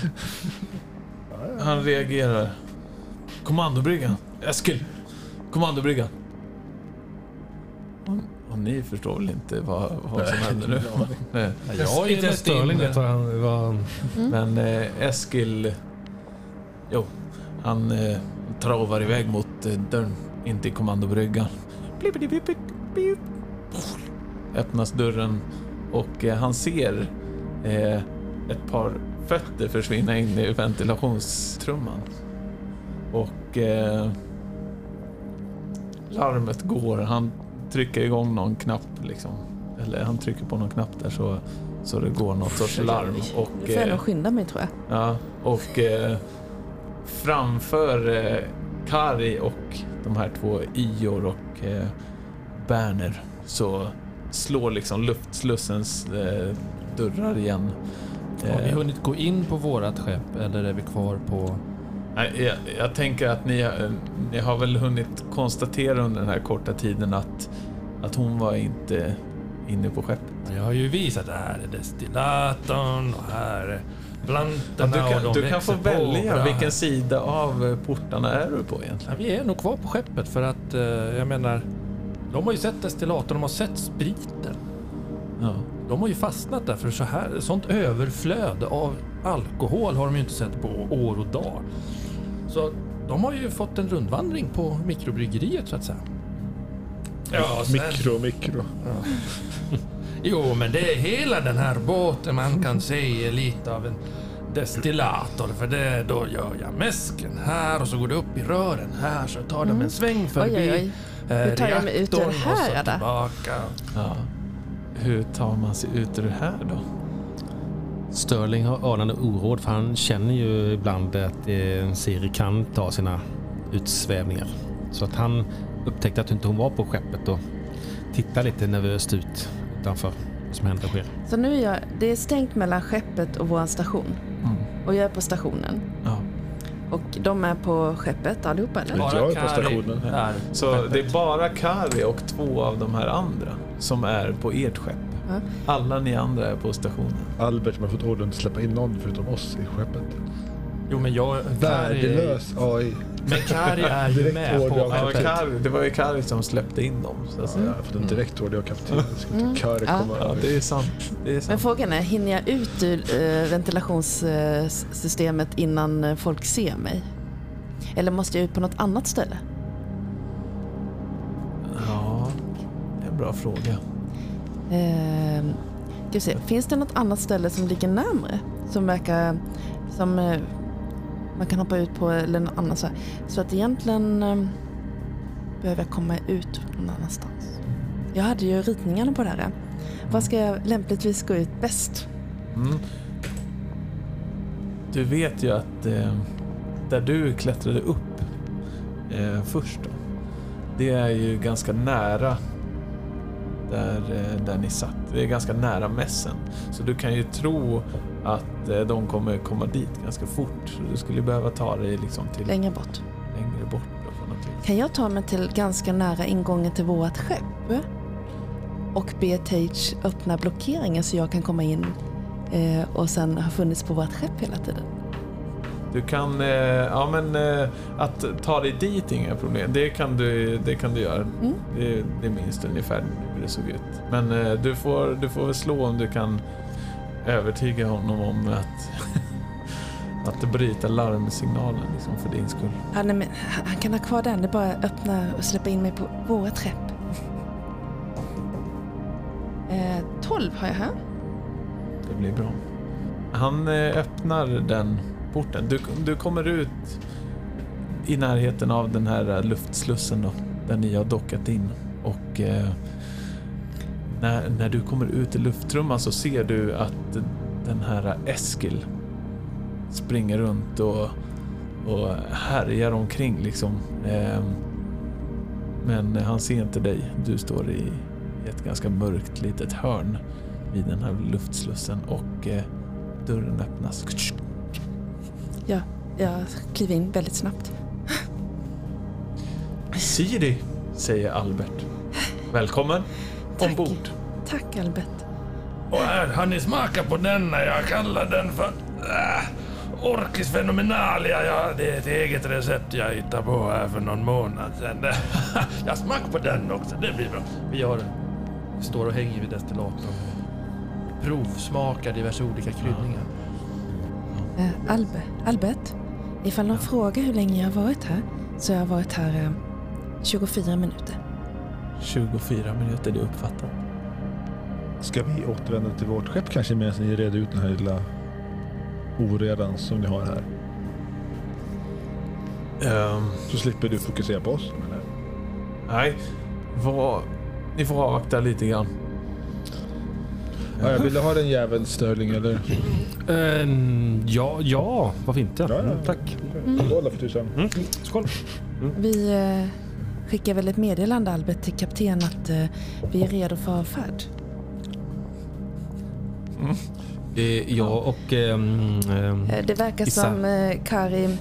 Han reagerar. Kommandobryggan. Eskil! Kommandobryggan. Och, ni förstår väl inte vad, vad som händer nu? Nej. Jag har inte ens Sterling vet vad han... Vad... Men eh, Eskil... Jo, han eh, travar iväg mot eh, dörren in till kommandobryggan. Öppnas dörren och eh, han ser eh, ett par fötter försvinna in i ventilationstrumman. Och eh, larmet går. Han trycker igång någon knapp liksom. Eller han trycker på någon knapp där så, så det går något sorts larm. Och, Nu får jag eh, nog skynda mig tror jag. Ja, och eh, framför eh, Kari och de här två Ior och eh, Berner så slår liksom luftslussens eh, dörrar igen. Har vi Eh, hunnit gå in på vårat skepp eller är vi kvar på... jag, jag tänker att ni, har- ni har väl hunnit konstatera under den här korta tiden att, att hon var inte inne på skeppet. Jag har ju visat det här är destillatorn och här är Ja, plantorna du och kan, de du kan få välja vilken sida av eh, portarna är du på egentligen. Ja, vi är nog kvar på skeppet för att, eh, jag menar, de har ju sett destillatorn, de har sett spriten. Ja. De har ju fastnat där för så här, sånt överflöd av alkohol har de ju inte sett på år och dag. Så de har ju fått en rundvandring på mikrobryggeriet så att säga. Ja, sen, Mikro, mikro. Jo, men det är hela den här båten man kan se är lite av en destillator. För det, då gör jag mäsken här och så går det upp i rören här så tar de en sväng förbi Oj, oj, oj. eh, Hur tar jag mig ut ur det reaktorn och så här tillbaka. Ja. Hur tar man sig ut ur det här då? Sterling har anande oråd för han känner ju ibland att eh, Siri kan ta sina utsvävningar. Så att han upptäckte att inte hon var på skeppet och tittar lite nervöst ut utanför vad som händer och sker. Så nu är jag, det är stängt mellan skeppet och vår station. Mm. Och jag är på stationen. Ja. Och de är på skeppet allihopa eller? Bara jag är på stationen. Är Så det är bara Kari och två av de här andra som är på ert skepp. Ja. Alla ni andra är på stationen. Albert som har fått order att släppa in någon förutom oss i skeppet. Jo, men jag... Värdelös AI. Men Kari är ju med på Ja. Kari, det var ju Kari som släppte in dem. Så att Ja, säga. jag har fått en direkt order av kaptenen. Mm. Kari Ja. komma Ja, över? det är sant. Det är Men frågan är, hinner jag ut ur eh, ventilationssystemet innan eh, folk ser mig? Eller måste jag ut på något annat ställe? Ja, det är en bra fråga. Eh, ska vi se, finns det något annat ställe som ligger närmre? Som verkar... Som eh, man kan hoppa ut på eller något annat så här. Så att egentligen eh, behöver jag komma ut någon annanstans. Jag hade ju ritningarna på det här. Var ska jag lämpligtvis gå ut bäst? Mm. Du vet ju att eh, där du klättrade upp eh, först då, det är ju ganska nära där, eh, där ni satt. Det är ganska nära mässen. Så du kan ju tro att eh, de kommer komma dit ganska fort. Så du skulle behöva ta dig liksom till Längre bort. längre bort. Kan jag ta mig till ganska nära ingången till vårt skepp? Och be Tage öppna blockeringen så jag kan komma in eh, och sen ha funnits på vårt skepp hela tiden? Du kan, eh, ja men eh, att ta dig dit är inga problem. Det kan du, det kan du göra. Mm. Det, det minns ungefär hur det såg ut. Men eh, du, får, du får väl slå om du kan övertyga honom om att, att bryta larmsignalen liksom för din skull. Han, är med, han kan ha kvar den, det är bara att öppna och släppa in mig på vårt skepp. Eh, 12 har jag här. Det blir bra. Han eh, öppnar den porten. Du, du kommer ut i närheten av den här eh, luftslussen då, där ni har dockat in. Och eh, när, när du kommer ut i luftrumman så ser du att den här Eskil springer runt och, och härjar omkring liksom. Eh, men han ser inte dig. Du står i ett ganska mörkt litet hörn vid den här luftslussen och eh, dörren öppnas. Jag kliver in väldigt snabbt. Siri, säger Albert. Välkommen Tack. ombord. Tack Albert. Och här har ni smakat på denna. Jag kallar den för äh, Orkis fenomenalia. Ja, det är ett eget recept jag hittade på här för någon månad sedan. jag smakar på den också. Det blir bra. Vi har vi står och hänger vid destillatorn. Provsmakar diverse olika kryddningar. Eh, Albe, Albert, ifall någon frågar hur länge jag har varit här så har jag varit här eh, 24 minuter. 24 minuter, det är uppfattat. Ska vi återvända till vårt skepp kanske medan ni reder ut den här lilla oredan som ni har här? Ehm, Så slipper du fokusera på oss. jag. nej, vad, ni får avvakta lite grann. Ja, jag ville ha den jäveln Sterling eller? Eh, ja, ja, varför inte? Ja, ja. Mm, tack. Skål då för tusan. Mm. Skål. Vi eh, skickar väl ett meddelande Albert till kapten att eh, vi är redo för avfärd. Eh, ja, och... ehm, ehm, Eh, det verkar Issa. som eh, Kari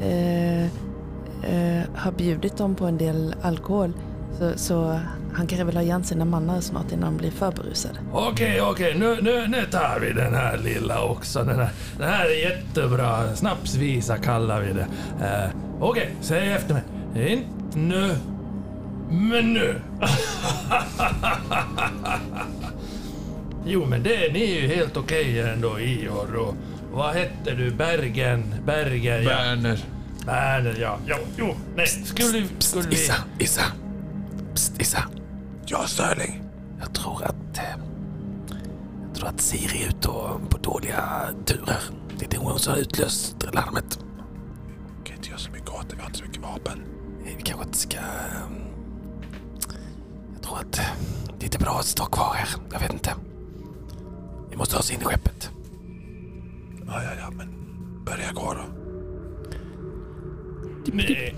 eh, eh, har bjudit dem på en del alkohol. Så, så han kanske vill ha igen sina mannar snart innan de blir för berusade. Okej, okej, nu, nu, nu tar vi den här lilla också. Den här, den här är jättebra. Snapsvisa kallar vi det. Eh, okej, säg efter mig. Inte nu, men nu. jo, men det, ni är ju helt okej ändå, Ior. Och vad hette du? Bergen? Bergen, ja. Berner. Berner, ja. Jo, jo, nej. Skulle, skulle vi... Issa, Issa. Psst, Issa. Ja, Sterling. Jag tror att... Eh, jag tror att Siri är ute och på dåliga turer. Det är det hon som har utlöst larmet. kan inte göra så mycket åt det. Vi har inte så mycket vapen. Eh, Vi kanske inte ska... eh, Jag tror att det är inte bra att stå kvar här. Jag vet inte. Vi måste ha oss in i skeppet. Ja, ja, ja, men börja gå då. Nej.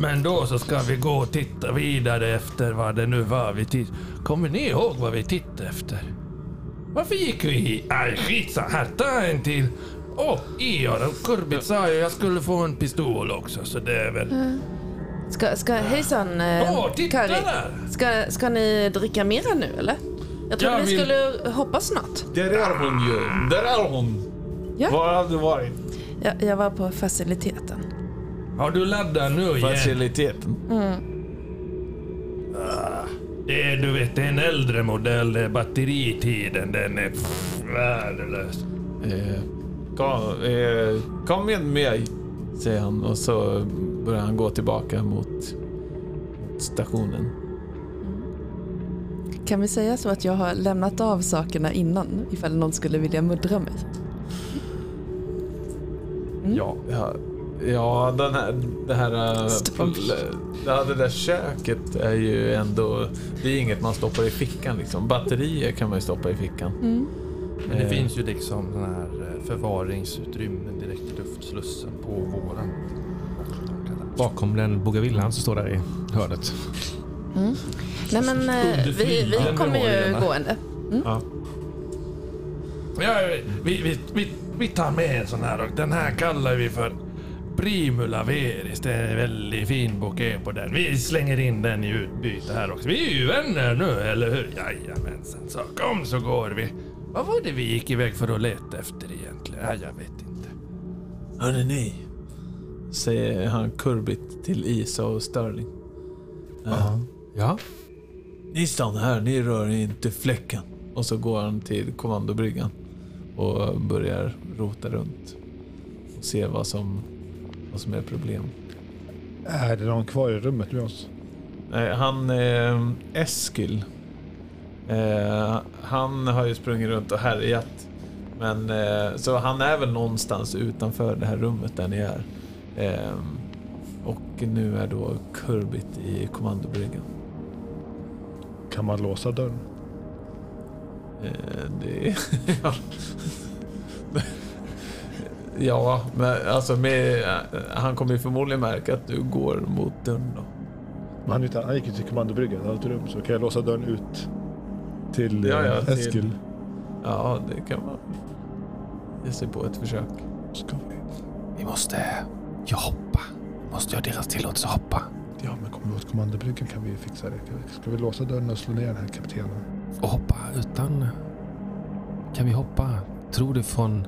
Men då så ska vi gå och titta vidare efter vad det nu var vi tittade. Kommer ni ihåg vad vi tittade efter? Varför gick vi hit? Nej, skitsamma. Här, ta en till. Åh, Ior, Kurbit sa ju jag skulle få en pistol också, så det är väl... Ska, ska, hejsan eh, Åh, titta Kari. där! Ska, ska ni dricka mera nu eller? Jag trodde vi vill- skulle hoppa snart. Där är hon ju. Där är hon. Ja. Var har du varit? Jag, jag var på faciliteten. Har du laddat nu igen? Faciliteten. Det är, du vet, det är en äldre modell. det är Batteritiden, den är pff, värdelös. Eh, kom, eh, kom med mig, säger han och så börjar han gå tillbaka mot, stationen. Kan vi säga så att jag har lämnat av sakerna innan ifall någon skulle vilja muddra mig? Ja. Ja, ja den här, det här... eh, Stopp. Ja, det där köket är ju ändå... Det är inget man stoppar i fickan liksom. Batterier kan man ju stoppa i fickan. Mm. Men det Eh, finns ju liksom sådana här eh, förvaringsutrymmen direkt i luftslussen på våren. Bakom den bogavillan som står där i hörnet. Nej men eh, vi, vi kommer ju gående. Ja, vi, vi, vi, vi tar med en sån här och den här kallar vi för Primula Veris. Det är en väldigt fin bouquet på den. Vi slänger in den i utbyte här också. Vi är ju vänner nu, eller hur? Jajamensan. Så kom så går vi. Vad var det vi gick iväg för att leta efter egentligen? Ja, jag vet inte. Hörni ni, säger han kurbigt till Isa och Sterling. Eh, Ja. Ni stannar här, ni rör inte fläcken. Och så går han till kommandobryggan och börjar rota runt och se vad som, vad som är problem. Är det någon kvar i rummet med oss? Nej, han eh, Eskil. Eh, han har ju sprungit runt och härjat. Men, eh, så han är väl någonstans utanför det här rummet där ni är. Eh, och nu är då Kurbit i kommandobryggan. Kan man låsa dörren? Eh, det ja. Ja, men alltså med, han kommer ju förmodligen märka att du går mot dörren då. Men han, är inte- han gick ju till kommandobryggan, han har ett rum. Så kan jag låsa dörren ut till Ja, eh, ja, till- Eskil? Ja, det kan man ge sig på ett försök. Ska vi? Vi måste ju hoppa. Måste jag ha deras tillåtelse att hoppa. Ja, men kommer vi åt kommandobryggan kan vi fixa det. Ska vi låsa dörren och slå ner den här kaptenen? Och hoppa utan... Kan vi hoppa, tror du, från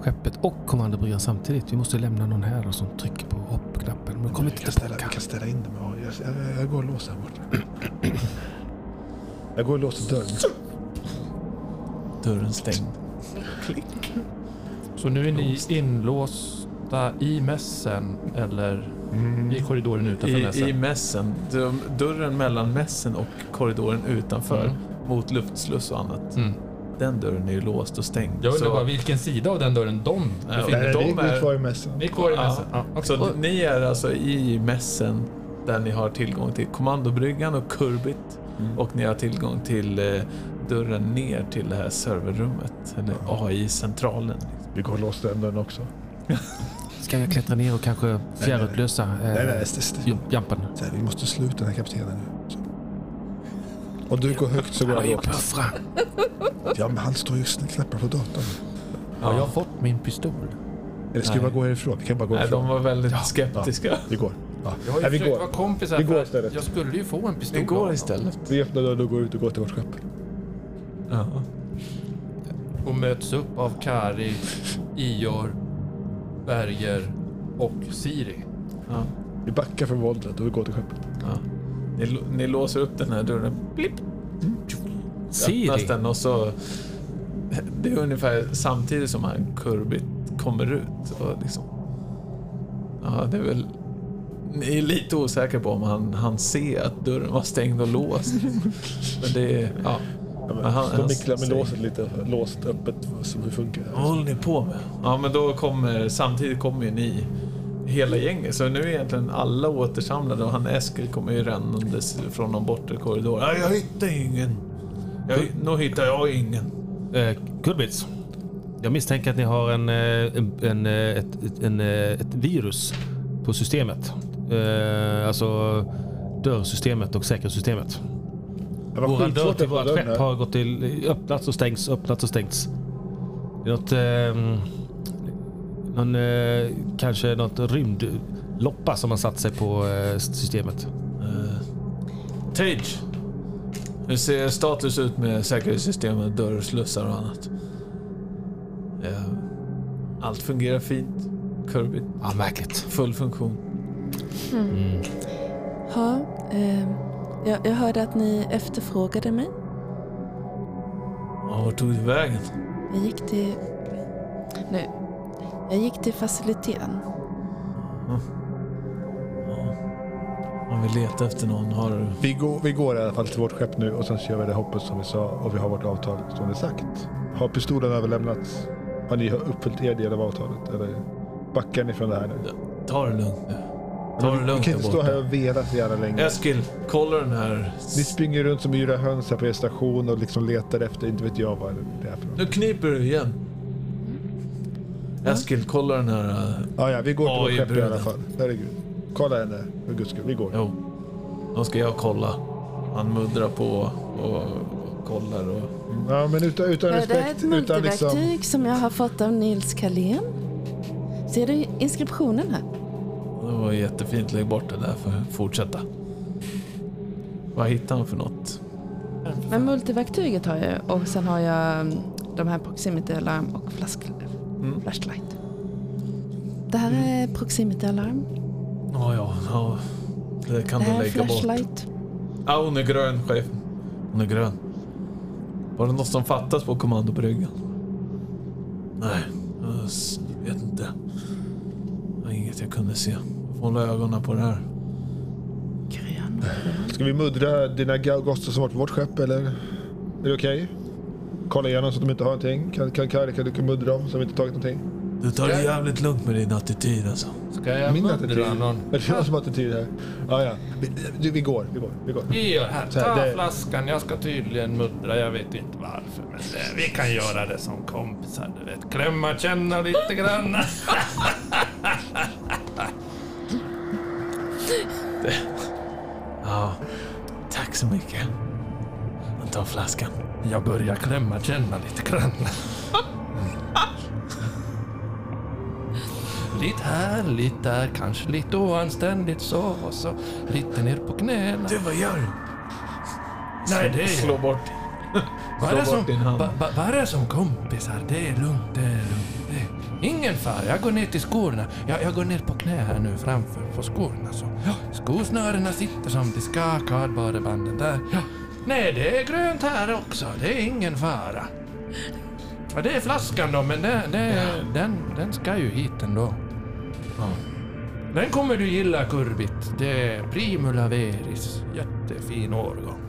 skeppet och kommandobryggan samtidigt? Vi måste lämna någon här och som trycker på hoppknappen. Men kom inte kan ställa, vi kan ställa in dem. Ja, jag, jag, jag går och låser här borta. Jag går och låser dörren. Dörren stängd. Så nu är ni inlåsta i mässen eller i korridoren utanför I, mässen? I mässen. Dörren- Dörren mellan mässen och korridoren utanför Mm. mot luftsluss och annat. Mm. Den dörren är ju låst och stängd. Jag undrar Så- bara vilken sida av den dörren de Ja, befinner Nej, vi är- är kvar i mässan. Ni är kvar i Ja. mässen? Ja. okej. Så ni är alltså i mässen där ni har tillgång till kommandobryggan och kurbit. Mm. Och ni har tillgång till eh, dörren ner till det här serverrummet. Eller AI-centralen. Vi går och låser den dörren också. Ska jag klättra ner och kanske fjärrutlösa eh, Nej, nej, st- st- ju- jampen? Vi måste sluta den här kaptenen nu. Om du går högt så går jag lågt. Ja, men han står ju och knappar på datorn. Har jag fått min pistol? Eller ska vi Nej. bara gå härifrån? Vi kan bara gå Nej, härifrån. de var väldigt skeptiska. Vi går. Ja. Jag har ju Nej, vi försökt går. vara kompisar Vi går för att istället. jag skulle ju få en pistol. Vi av går istället. Vi öppnar dörren och går ut och går till vårt skepp. Ja. Och möts upp av Kari, Ior, Berger och Siri. Ja. Vi backar från våldet och vi går till skeppet. Ja. Ni, ni låser upp den här dörren. Blipp. Öppnas den och så... Det är ungefär samtidigt som han kurbit kommer ut. Och liksom, ja, det är väl ni är lite osäkra på om han, han ser att dörren var stängd och låst. Men det är... Ja. Ja, men, så han nicklar med låset lite låst öppet som hur funkar det? Vad håller ni på med? Ja, men då kommer... Samtidigt kommer ju ni, hela gänget. Så nu är egentligen alla återsamlade och han Eskil kommer ju rännandes från någon bortre korridor. Ja, jag hittar ingen. Jag, nu hittar jag ingen. Eh, Kullbits. Jag misstänker att ni har en, eh, en, en, eh, ett, ett, en, eh, ett virus på systemet. Eh, alltså dörrsystemet och säkerhetssystemet. Våra dörr till vårt skepp har gått till öppnats och stängts, öppnats och stängts. Det är något... Eh, någon, eh, kanske något rymdloppa som har satt sig på eh, systemet. Uh, Tage. Hur ser status ut med säkerhetssystemet, dörr, slussar och annat? Eh, allt fungerar fint. Kirby, Ja, märkligt. full funktion. Mm. Ja, eh, jag, jag hörde att ni efterfrågade mig. Ja, vart tog du vägen? Jag gick till... Nu. Jag gick till faciliteten. Ja. Om vi letar efter någon har... Vi går, vi går i alla fall till vårt skepp nu och sen så gör vi det hoppet som vi sa och vi har vårt avtal som det sagt. Har pistolen överlämnats? Har ni uppfyllt er del av avtalet? Eller backar ni från det här nu? Ta det lugnt nu. Ta det Vi lugnt kan där inte stå här och vela så jävla länge. Eskil, kolla den här. Ni springer runt som yra höns här på er station och liksom letar efter, inte vet jag vad det är för något. Nu kniper du igen. Eskil, kolla den här. äh, Ja, ja, vi går till vårt skepp i alla fall. Herregud. Kolla henne, för guds skull. Vi går. Jo, då ska jag kolla. Han muddrar på och, och kollar och... Ja, men utan, utan Är det respekt, ett utan liksom... multiverktyg som jag har fått av Nils Karlén? Ser du inskriptionen här? Det var jättefint. Lägg bort det där för att fortsätta. Vad hittar han för något? Men multiverktyget har jag och sen har jag mm, de här proximity alarm och flask, Mm. flashlight. Det här är proximity alarm. Ja, ja, ja. Det kan det du här är lägga bort. flashlight. Ja, hon är grön, chefen. Hon är grön. Var det något som fattas på kommandobryggan? Nej, jag vet inte. Det var inget jag kunde se. Jag får hålla ögonen på det här. Grön. Ska vi muddra dina gaugoster som varit på vårt skepp eller? Är det okej? Kolla igenom så att de inte har någonting. Kan, kan, kan, kan du kan muddra dem så de inte tagit någonting? Du tar det jävligt lugnt med din attityd alltså. Ska jag Min muddra attityd. någon? Är det jag som har attityd här? Ja, ja. Vi, du, vi går, vi går, vi går. Ge här, Så här, ta det- flaskan. Jag ska tydligen muddra. Jag vet inte varför. Men det, vi kan göra det som kompisar. Du vet. Klämma, känna lite grann. Ja, tack så mycket. Jag tar flaskan. Jag börjar klämma, känna lite grann. Lite här, lite där, kanske lite oanständigt så och så lite ner på knäna. Du, vad gör du? Nej, det är Slå bort. Vad är, som, va, va, vad är det som kompisar? Det är lugnt, det är lugnt. Det är ingen fara. Jag går ner till skorna. Jag, jag går ner på knä här nu framför på skorna. Så. Ja, skosnörena sitter som de ska, kardborrebanden där. Ja. Nej, det är grönt här också. Det är ingen fara. Ja, det är flaskan då, men det, det, den, den ska ju hit ändå. Ja. Den kommer du gilla, Kurbit. Det är Primula Veris. Jättefin årgång.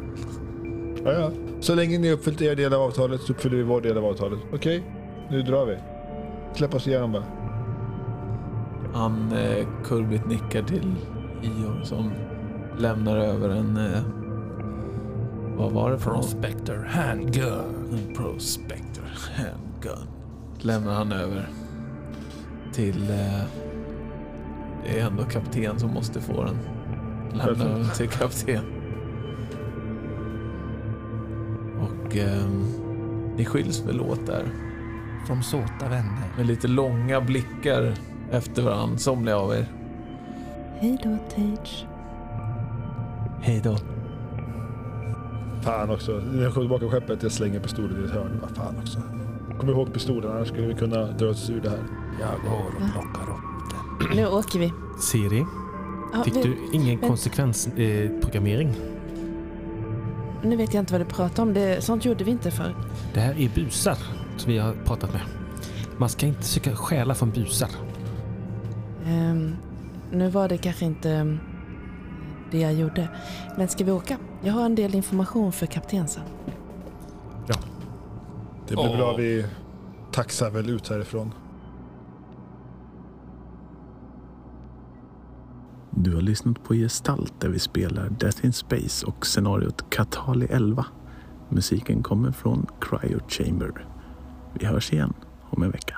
Ja, ja. Så länge ni uppfyllt er del av avtalet så uppfyller vi vår del av avtalet. Okej, nu drar vi. Släpp oss igenom bara. Han, eh, Kurbit nickar till Ior som lämnar över en... Eh, vad var det för något? Prospector Handgun. Prospector handgun. Lämnar han över till... Eh, det är ändå kapten som måste få den. Lämnar över till kapten. Och eh, ni skiljs väl åt där. Som såta vänner. Med lite långa blickar efter varandra, somliga av er. Hej då Tage. Hej då. Fan också. När jag kommer tillbaka på skeppet jag slänger pistolen i ett hörn. Vad fan också. Kom ihåg pistolen annars skulle vi kunna dra oss ur det här. Jag går och plockar upp den. Nu åker vi. Siri, Ja, fick vi- du ingen men- konsekvensprogrammering? Eh? Nu vet jag inte vad du pratar om. Det, sånt gjorde vi inte förr. det här är busar som vi har pratat med. Man ska inte försöka stjäla från busar. Ehm, nu var det kanske inte mm, det jag gjorde. Men ska vi åka? Jag har en del information för kapten sen. Det blir Åh. bra. Vi taxar väl ut härifrån. Du har lyssnat på Gestalt där vi spelar Death in Space och scenariot Katali 11. Musiken kommer från Cryo Chamber. Vi hörs igen om en vecka.